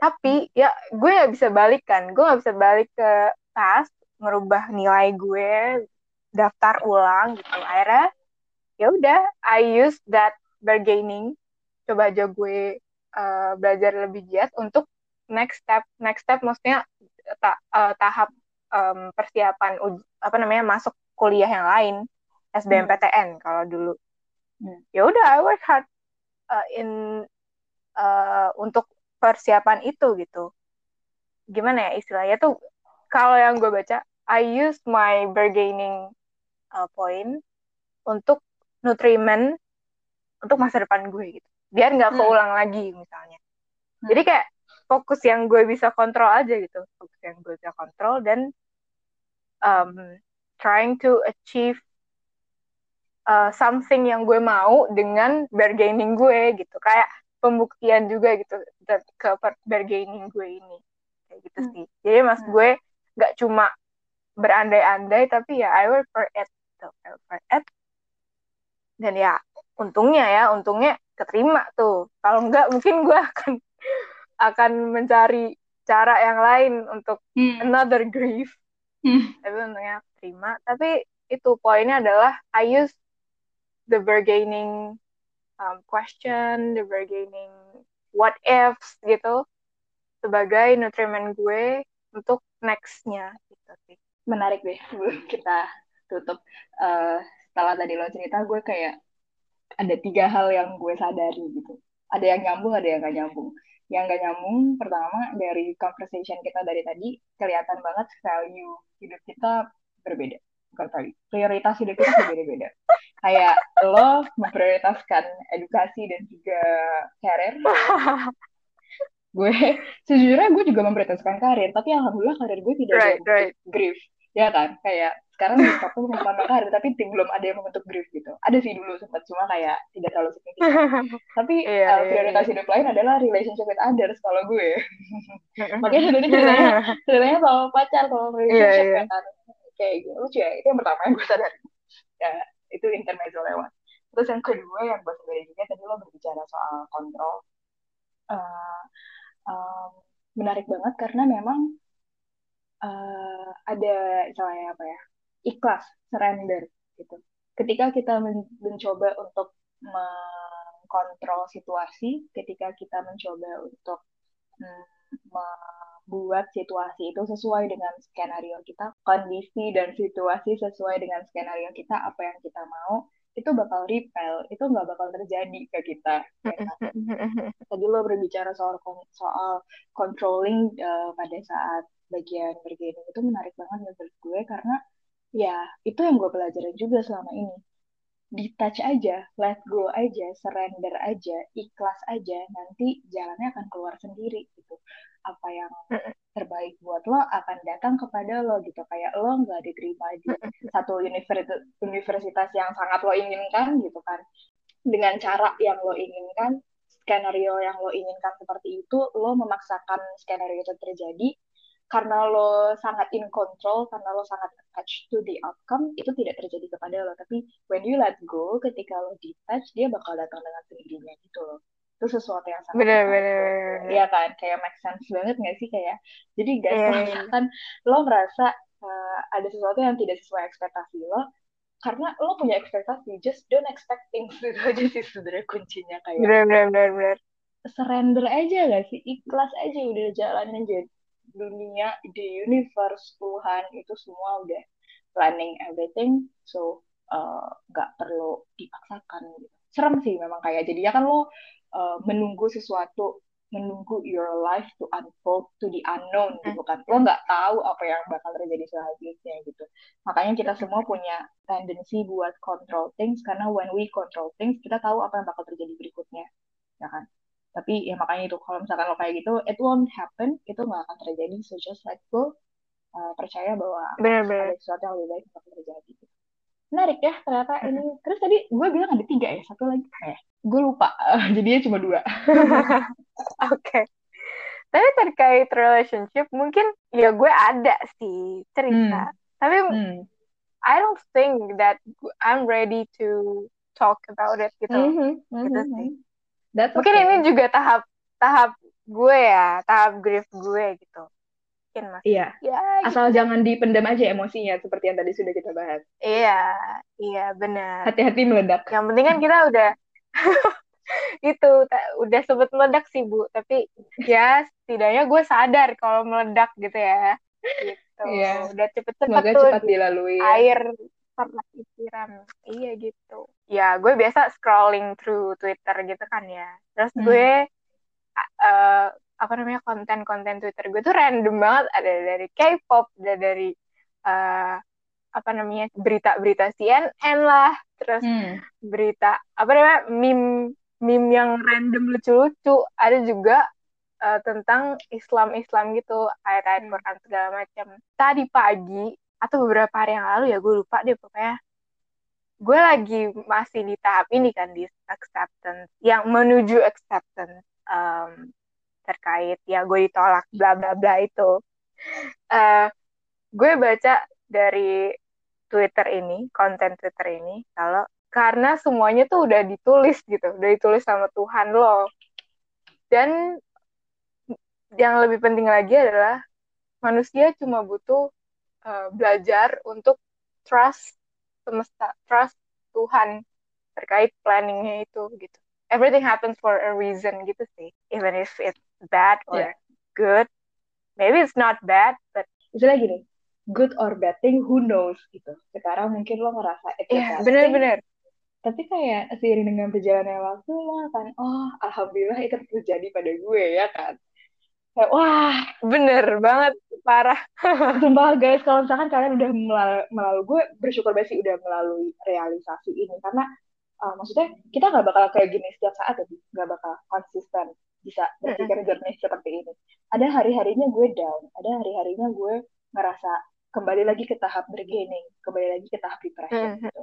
Tapi ya gue nggak bisa balik kan. Gue nggak bisa balik ke tas merubah nilai gue daftar ulang gitu. Akhirnya ya udah I use that bargaining. Coba aja gue uh, belajar lebih giat untuk next step next step maksudnya ta uh, tahap um, persiapan apa namanya masuk kuliah yang lain SBMPTN hmm. kalau dulu hmm. ya udah I work hard uh, in uh, untuk persiapan itu gitu gimana ya istilahnya tuh kalau yang gue baca I use my bargaining uh, point untuk nutriment untuk masa depan gue gitu biar nggak hmm. keulang lagi misalnya hmm. jadi kayak fokus yang gue bisa kontrol aja gitu fokus yang gue bisa kontrol dan um, trying to achieve uh, something yang gue mau dengan bargaining gue gitu kayak pembuktian juga gitu ke bargaining gue ini kayak gitu hmm. sih jadi mas hmm. gue nggak cuma berandai-andai tapi ya I work for it gitu. I work for it dan ya untungnya ya untungnya keterima tuh kalau enggak mungkin gue akan akan mencari cara yang lain untuk hmm. another grief. Hmm. tapi untungnya terima. Tapi itu poinnya adalah I use the bargaining um, question the bargaining what ifs gitu sebagai nutriment gue untuk nextnya. Gitu sih. Menarik deh kita tutup. Uh, setelah tadi lo cerita gue kayak ada tiga hal yang gue sadari gitu. Ada yang nyambung ada yang gak nyambung yang gak nyambung pertama dari conversation kita dari tadi kelihatan banget value hidup kita berbeda. Bukan value prioritas hidup kita berbeda-beda. Kayak lo memprioritaskan edukasi dan juga karir. Gue sejujurnya gue juga memprioritaskan karir tapi alhamdulillah karir gue tidak right, ada right. grief. Ya kan? Kayak sekarang di aku membangun karir tapi tim belum ada yang membentuk grief gitu. Ada sih dulu sempat cuma kayak tidak terlalu signifikan. Tapi yeah, uh, prioritas yeah. hidup lain adalah relationship with others kalau gue. Makanya sebenarnya ceritanya ceritanya soal pacar soal relationship yeah, yeah. kan kayak gitu. Lucu ya itu yang pertama yang gue sadari. Ya itu intermezzo lewat. Terus yang kedua yang gue sadari juga tadi lo berbicara soal kontrol. Uh, um, menarik banget karena memang uh, ada misalnya apa ya ikhlas surrender gitu ketika kita men mencoba untuk mengkontrol situasi ketika kita mencoba untuk mm, membuat situasi itu sesuai dengan skenario kita kondisi dan situasi sesuai dengan skenario kita apa yang kita mau itu bakal repel, itu nggak bakal terjadi ke kita. Ya kan? Tadi lo berbicara soal soal controlling uh, pada saat bagian bergaining itu menarik banget menurut gue karena ya itu yang gue pelajarin juga selama ini. Di touch aja, let go aja, surrender aja, ikhlas aja, nanti jalannya akan keluar sendiri gitu. Apa yang terbaik buat lo akan datang kepada lo gitu kayak lo nggak diterima di satu universitas yang sangat lo inginkan gitu kan dengan cara yang lo inginkan skenario yang lo inginkan seperti itu lo memaksakan skenario itu terjadi karena lo sangat in control karena lo sangat attached to the outcome itu tidak terjadi kepada lo. Tapi when you let go ketika lo detach dia bakal datang dengan sendirinya gitu loh. Itu sesuatu yang sangat bener, bener, bener. Iya kan? Kayak make sense banget gak sih kayak? Jadi guys yeah. kalau misalkan lo merasa uh, ada sesuatu yang tidak sesuai ekspektasi lo karena lo punya ekspektasi just don't expect things. Itu aja sih sebenarnya kuncinya kayak. Bener, bener, bener, bener. surrender aja gak sih? Ikhlas aja udah jalanin aja dunia di universe Tuhan itu semua udah planning everything so eh, nggak uh, perlu dipaksakan gitu. Serem sih memang kayak jadinya kan lo uh, menunggu sesuatu menunggu your life to unfold to the unknown gitu kan. lo nggak tahu apa yang bakal terjadi selanjutnya gitu. Makanya kita semua punya tendensi buat control things karena when we control things kita tahu apa yang bakal terjadi berikutnya ya kan tapi ya makanya itu kalau misalkan lo kayak gitu it won't happen itu nggak akan terjadi so just let go uh, percaya bahwa bener, bener. ada sesuatu yang lebih baik bakal terjadi menarik ya ternyata ini terus tadi gue bilang ada tiga ya satu lagi eh gue lupa jadinya cuma dua oke okay. tapi terkait relationship mungkin ya gue ada sih cerita hmm. tapi hmm. I don't think that I'm ready to talk about it gitu mm -hmm. gitu mm -hmm. sih That's Mungkin okay. ini juga tahap tahap gue ya, tahap grief gue gitu. Mungkin masih. Iya, Ya, asal jangan dipendam aja emosinya seperti yang tadi sudah kita bahas. iya, iya benar. Hati-hati meledak. Yang penting kan kita udah itu udah sempet meledak sih Bu, tapi ya setidaknya gue sadar kalau meledak gitu ya. Gitu. Iya. Udah cepet-cepet Semoga tuh cepat dilalui. ya. air pernah disiram. Iya gitu. Ya, gue biasa scrolling through Twitter gitu kan ya. Terus Hmm. gue eh, apa namanya konten-konten Twitter gue tuh random banget. Ada dari K-pop, ada dari eh, apa namanya berita-berita CNN lah. Terus Hmm. berita apa namanya meme meme yang random lucu-lucu. Ada juga tentang Islam-Islam gitu, ayat-ayat Hmm. Quran segala macam. Tadi pagi atau beberapa hari yang lalu ya gue lupa deh pokoknya. Gue lagi masih di tahap ini kan di acceptance yang menuju acceptance em, terkait ya gue ditolak bla bla bla itu. Eh, gue baca dari Twitter ini konten Twitter ini kalau karena semuanya tuh udah ditulis gitu udah ditulis sama Tuhan lo. Dan yang lebih penting lagi adalah manusia cuma butuh uh, belajar untuk trust semesta, trust Tuhan terkait planningnya itu gitu. Everything happens for a reason gitu sih. Even if it's bad or Yeah. good, maybe it's not bad, but Misalnya gini, good or bad thing, who knows gitu. Sekarang mungkin lo ngerasa it's bad thing, bener-bener. tapi kayak seiring dengan perjalanan waktu lo akan, oh alhamdulillah itu terjadi pada gue ya kan. Kayak, wah, Bener banget, parah. sumpah guys, kalau misalkan kalian udah melalui, melalui gue bersyukur banget sih udah melalui realisasi ini karena uh, maksudnya kita nggak bakal kayak gini setiap saat ya, nggak bakal konsisten bisa berpikir jernih seperti ini. Ada hari-harinya gue down, ada hari-harinya gue ngerasa kembali lagi ke tahap bargaining, kembali lagi ke tahap depression Mhm. gitu.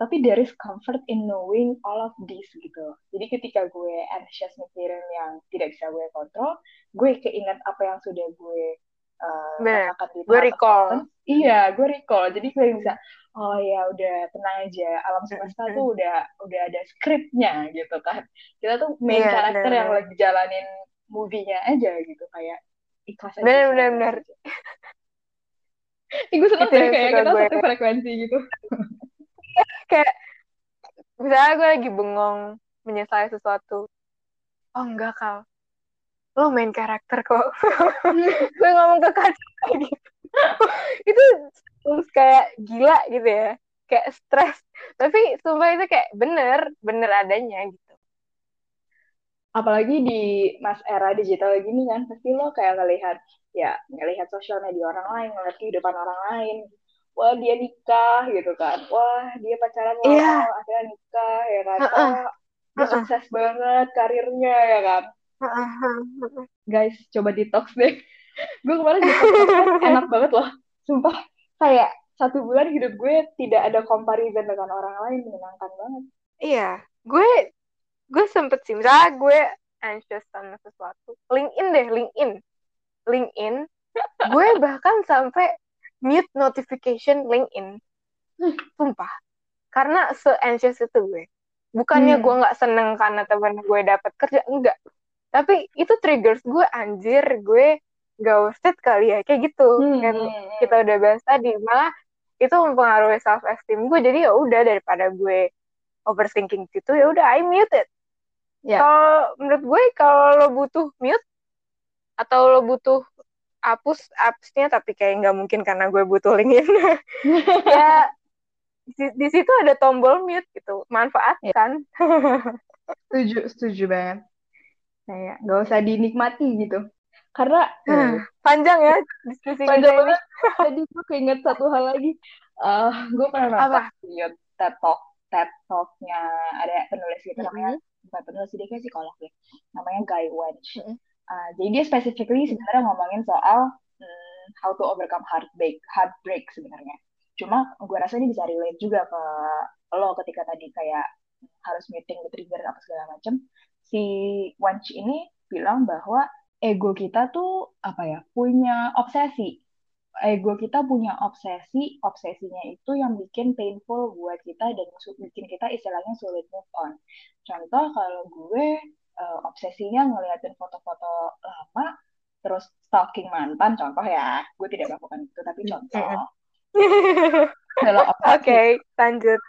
Tapi there is comfort in knowing all of this gitu. Jadi ketika gue anxious mikirin yang tidak bisa gue kontrol, gue keinget apa yang sudah gue uh, Bener. rasakan di Gue recall. Iya, gue recall. Jadi gue bisa, oh ya udah tenang aja. Alam semesta Mhm. tuh udah udah ada skripnya gitu kan. Kita tuh main Iya, karakter yang bener-bener. lagi jalanin movie-nya aja gitu kayak ikhlas aja. Bener, ikhlas bener, bener. aja. Ih, gue seneng deh kayak kita gue. satu frekuensi gitu. Kayak misalnya gue lagi bengong menyesali sesuatu. Oh enggak, Kal. Lo main karakter kok. gue ngomong ke kaca kayak gitu. itu terus kayak gila gitu ya. Kayak stres. Tapi sumpah itu kayak bener, bener adanya gitu. apalagi di mas era digital gini kan pasti lo kayak ngelihat ya ngelihat sosial media orang lain ngelihat kehidupan orang lain. Wah dia nikah gitu kan. Wah dia pacaran lama Iya. akhirnya nikah ya kan. Oh dia Heeh. sukses banget karirnya ya kan. Guys coba detox deh. Gue kemarin di podcast enak banget loh. Sumpah kayak satu bulan hidup gue tidak ada comparison dengan orang lain menyenangkan banget. Iya, gue gue sempet sih, misalnya gue anxious sama sesuatu, LinkedIn deh, LinkedIn, LinkedIn, gue bahkan sampai mute notification LinkedIn, sumpah, karena se anxious itu gue. Bukannya Hmm. gue nggak seneng karena temen gue dapat kerja, enggak, tapi itu triggers gue anjir, gue gak worth it kali ya, kayak gitu, Hmm, kan kita udah bahas tadi, malah itu mempengaruhi self esteem gue, jadi ya udah daripada gue overthinking gitu ya udah I mute it. Ya. Kalau menurut gue kalau lo butuh mute atau lo butuh hapus apps-nya tapi kayak nggak mungkin karena gue butuh LinkedIn. ya di, di situ ada tombol mute gitu. Manfaatkan. setuju setuju banget kayak nggak usah dinikmati gitu karena Hmm, Panjang ya diskusi panjang banget tadi gue keinget satu hal lagi Eh gue pernah nonton video TED Talk TED Talk-nya ada penulis gitu Mm-mm. namanya bukan penulis sih dia kayak psikolog ya namanya Guy Wench Mm-mm. Eh, jadi dia specifically sebenarnya ngomongin soal hmm, how to overcome heartbreak heartbreak sebenarnya. Cuma gue rasa ini bisa relate juga ke lo ketika tadi kayak harus meeting the trigger apa segala macam si Wench ini bilang bahwa ego kita tuh apa ya punya obsesi. Ego kita punya obsesi, obsesinya itu yang bikin painful buat kita dan bikin kita istilahnya sulit move on. Contoh kalau gue uh, obsesinya ngeliatin foto-foto lama, terus stalking mantan, contoh ya, gue tidak melakukan itu, tapi contoh. kalau Oke, okay, lanjut.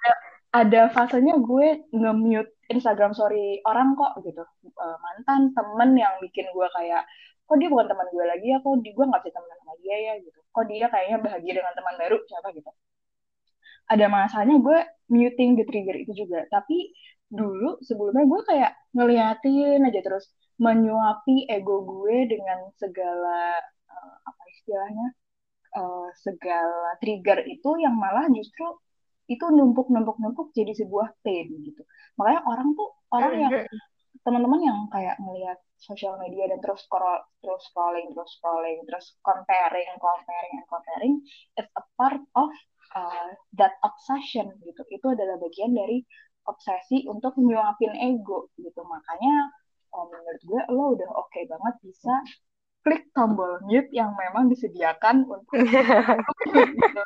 Ada fasenya gue nge-mute Instagram story orang kok gitu. Uh, mantan, temen yang bikin gue kayak, kok dia bukan teman gue lagi ya, kok di, gue nggak bisa temenan sama dia ya gitu. Kok dia kayaknya bahagia dengan teman baru, siapa gitu. Ada masanya gue muting the trigger itu juga. Tapi dulu sebelumnya gue kayak ngeliatin aja terus menyuapi ego gue dengan segala uh, apa istilahnya uh, segala trigger itu yang malah justru itu numpuk-numpuk-numpuk jadi sebuah pain gitu. Makanya orang tuh orang yang teman-teman yang kayak ngelihat sosial media dan terus scroll terus scrolling terus scrolling terus comparing comparing and comparing it's a part of uh, that obsession gitu. Itu adalah bagian dari obsesi untuk nyuapin ego gitu makanya oh, menurut gue lo udah oke okay banget bisa klik tombol mute yang memang disediakan untuk gitu.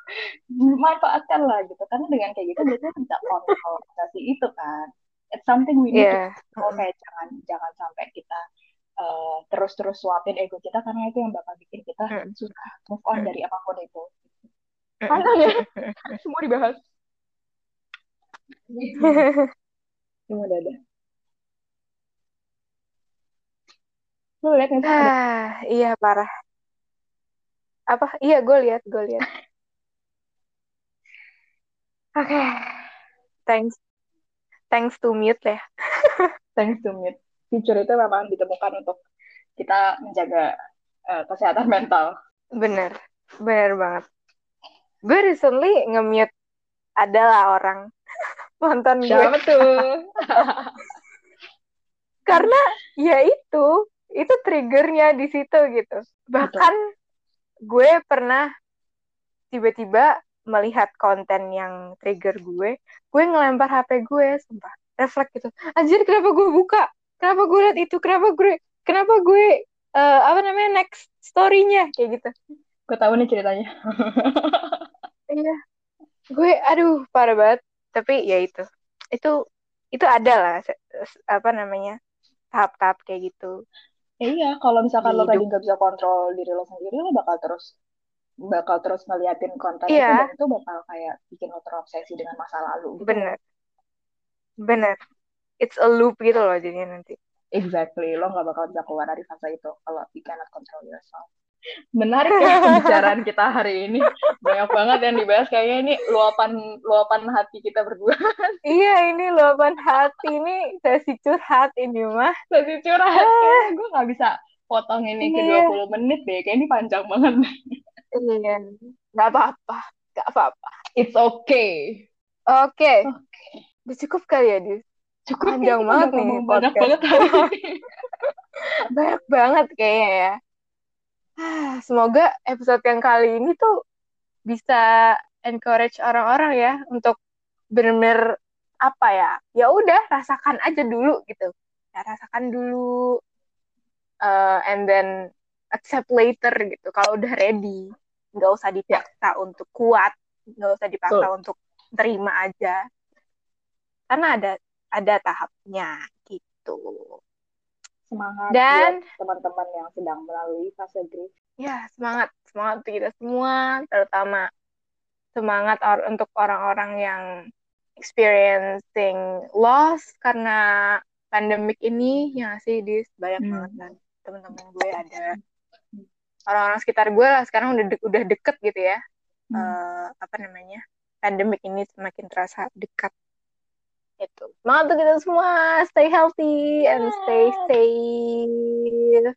manfaatkan lah gitu karena dengan kayak gitu biasanya bisa kontrol obsesi itu kan it's something we need yeah. to kayak jangan jangan sampai kita uh, terus-terus suapin ego kita karena itu yang bakal bikin kita mm. susah move on dari apa pun itu. Karena ya semua dibahas. Semua dada. Lu lihat nggak sih? Ah, iya parah. Apa? Iya, gue lihat, gue lihat. Oke, okay. thanks, thanks to mute ya. thanks to mute. Fitur itu memang ditemukan untuk kita menjaga uh, kesehatan mental. Bener, bener banget. Gue recently nge-mute adalah orang mantan gue. Siapa tuh? Karena ya itu, itu triggernya di situ gitu. Bahkan gue pernah tiba-tiba melihat konten yang trigger gue, gue ngelempar HP gue, sumpah, refleks gitu. Anjir, kenapa gue buka? Kenapa gue lihat itu? Kenapa gue, kenapa gue, uh, apa namanya, next story-nya? Kayak gitu. Gue tahu nih ceritanya. iya. Gue, aduh, parah banget tapi ya itu. Itu itu ada lah apa namanya tahap-tahap kayak gitu. Ya, iya kalau misalkan lo tadi nggak bisa kontrol diri lo sendiri lo bakal terus bakal terus ngeliatin konten iya. itu dan itu bakal kayak bikin lo terobsesi dengan masa lalu gitu. bener. Bener. It's a loop gitu loh jadinya nanti. Exactly lo nggak bakal bisa keluar dari fase itu kalau you cannot control yourself Menarik ya pembicaraan kita hari ini. Banyak banget yang dibahas kayaknya ini luapan luapan hati kita berdua. iya, ini luapan hati ini sesi curhat ini mah. Sesi curhat. Ah. Gue nggak bisa potong ini iya. ke 20 menit deh. Kayak ini panjang banget. Iya. Gak apa-apa. Gak apa-apa. It's okay. Oke. Okay. Okay. Cukup kali ya, Dis? Cukup. Panjang ya, banget nih. Banyak banget hari ini. banyak banget kayaknya ya. Semoga episode yang kali ini tuh bisa encourage orang-orang ya untuk benar-benar apa ya ya udah rasakan aja dulu gitu. Ya rasakan dulu uh, and then accept later gitu. Kalau udah ready nggak usah dipaksa untuk kuat nggak usah dipaksa oh. untuk terima aja. Karena ada ada tahapnya gitu semangat dan teman-teman yang sedang melalui fase grief. Ya, semangat, semangat untuk kita semua, terutama semangat or untuk orang-orang yang experiencing loss karena pandemik ini yang sih di banyak hmm. banget kan teman-teman gue ada orang-orang sekitar gue lah sekarang udah de udah deket gitu ya hmm. uh, apa namanya pandemik ini semakin terasa dekat itu semangat untuk kita semua. Stay healthy and iya. stay safe.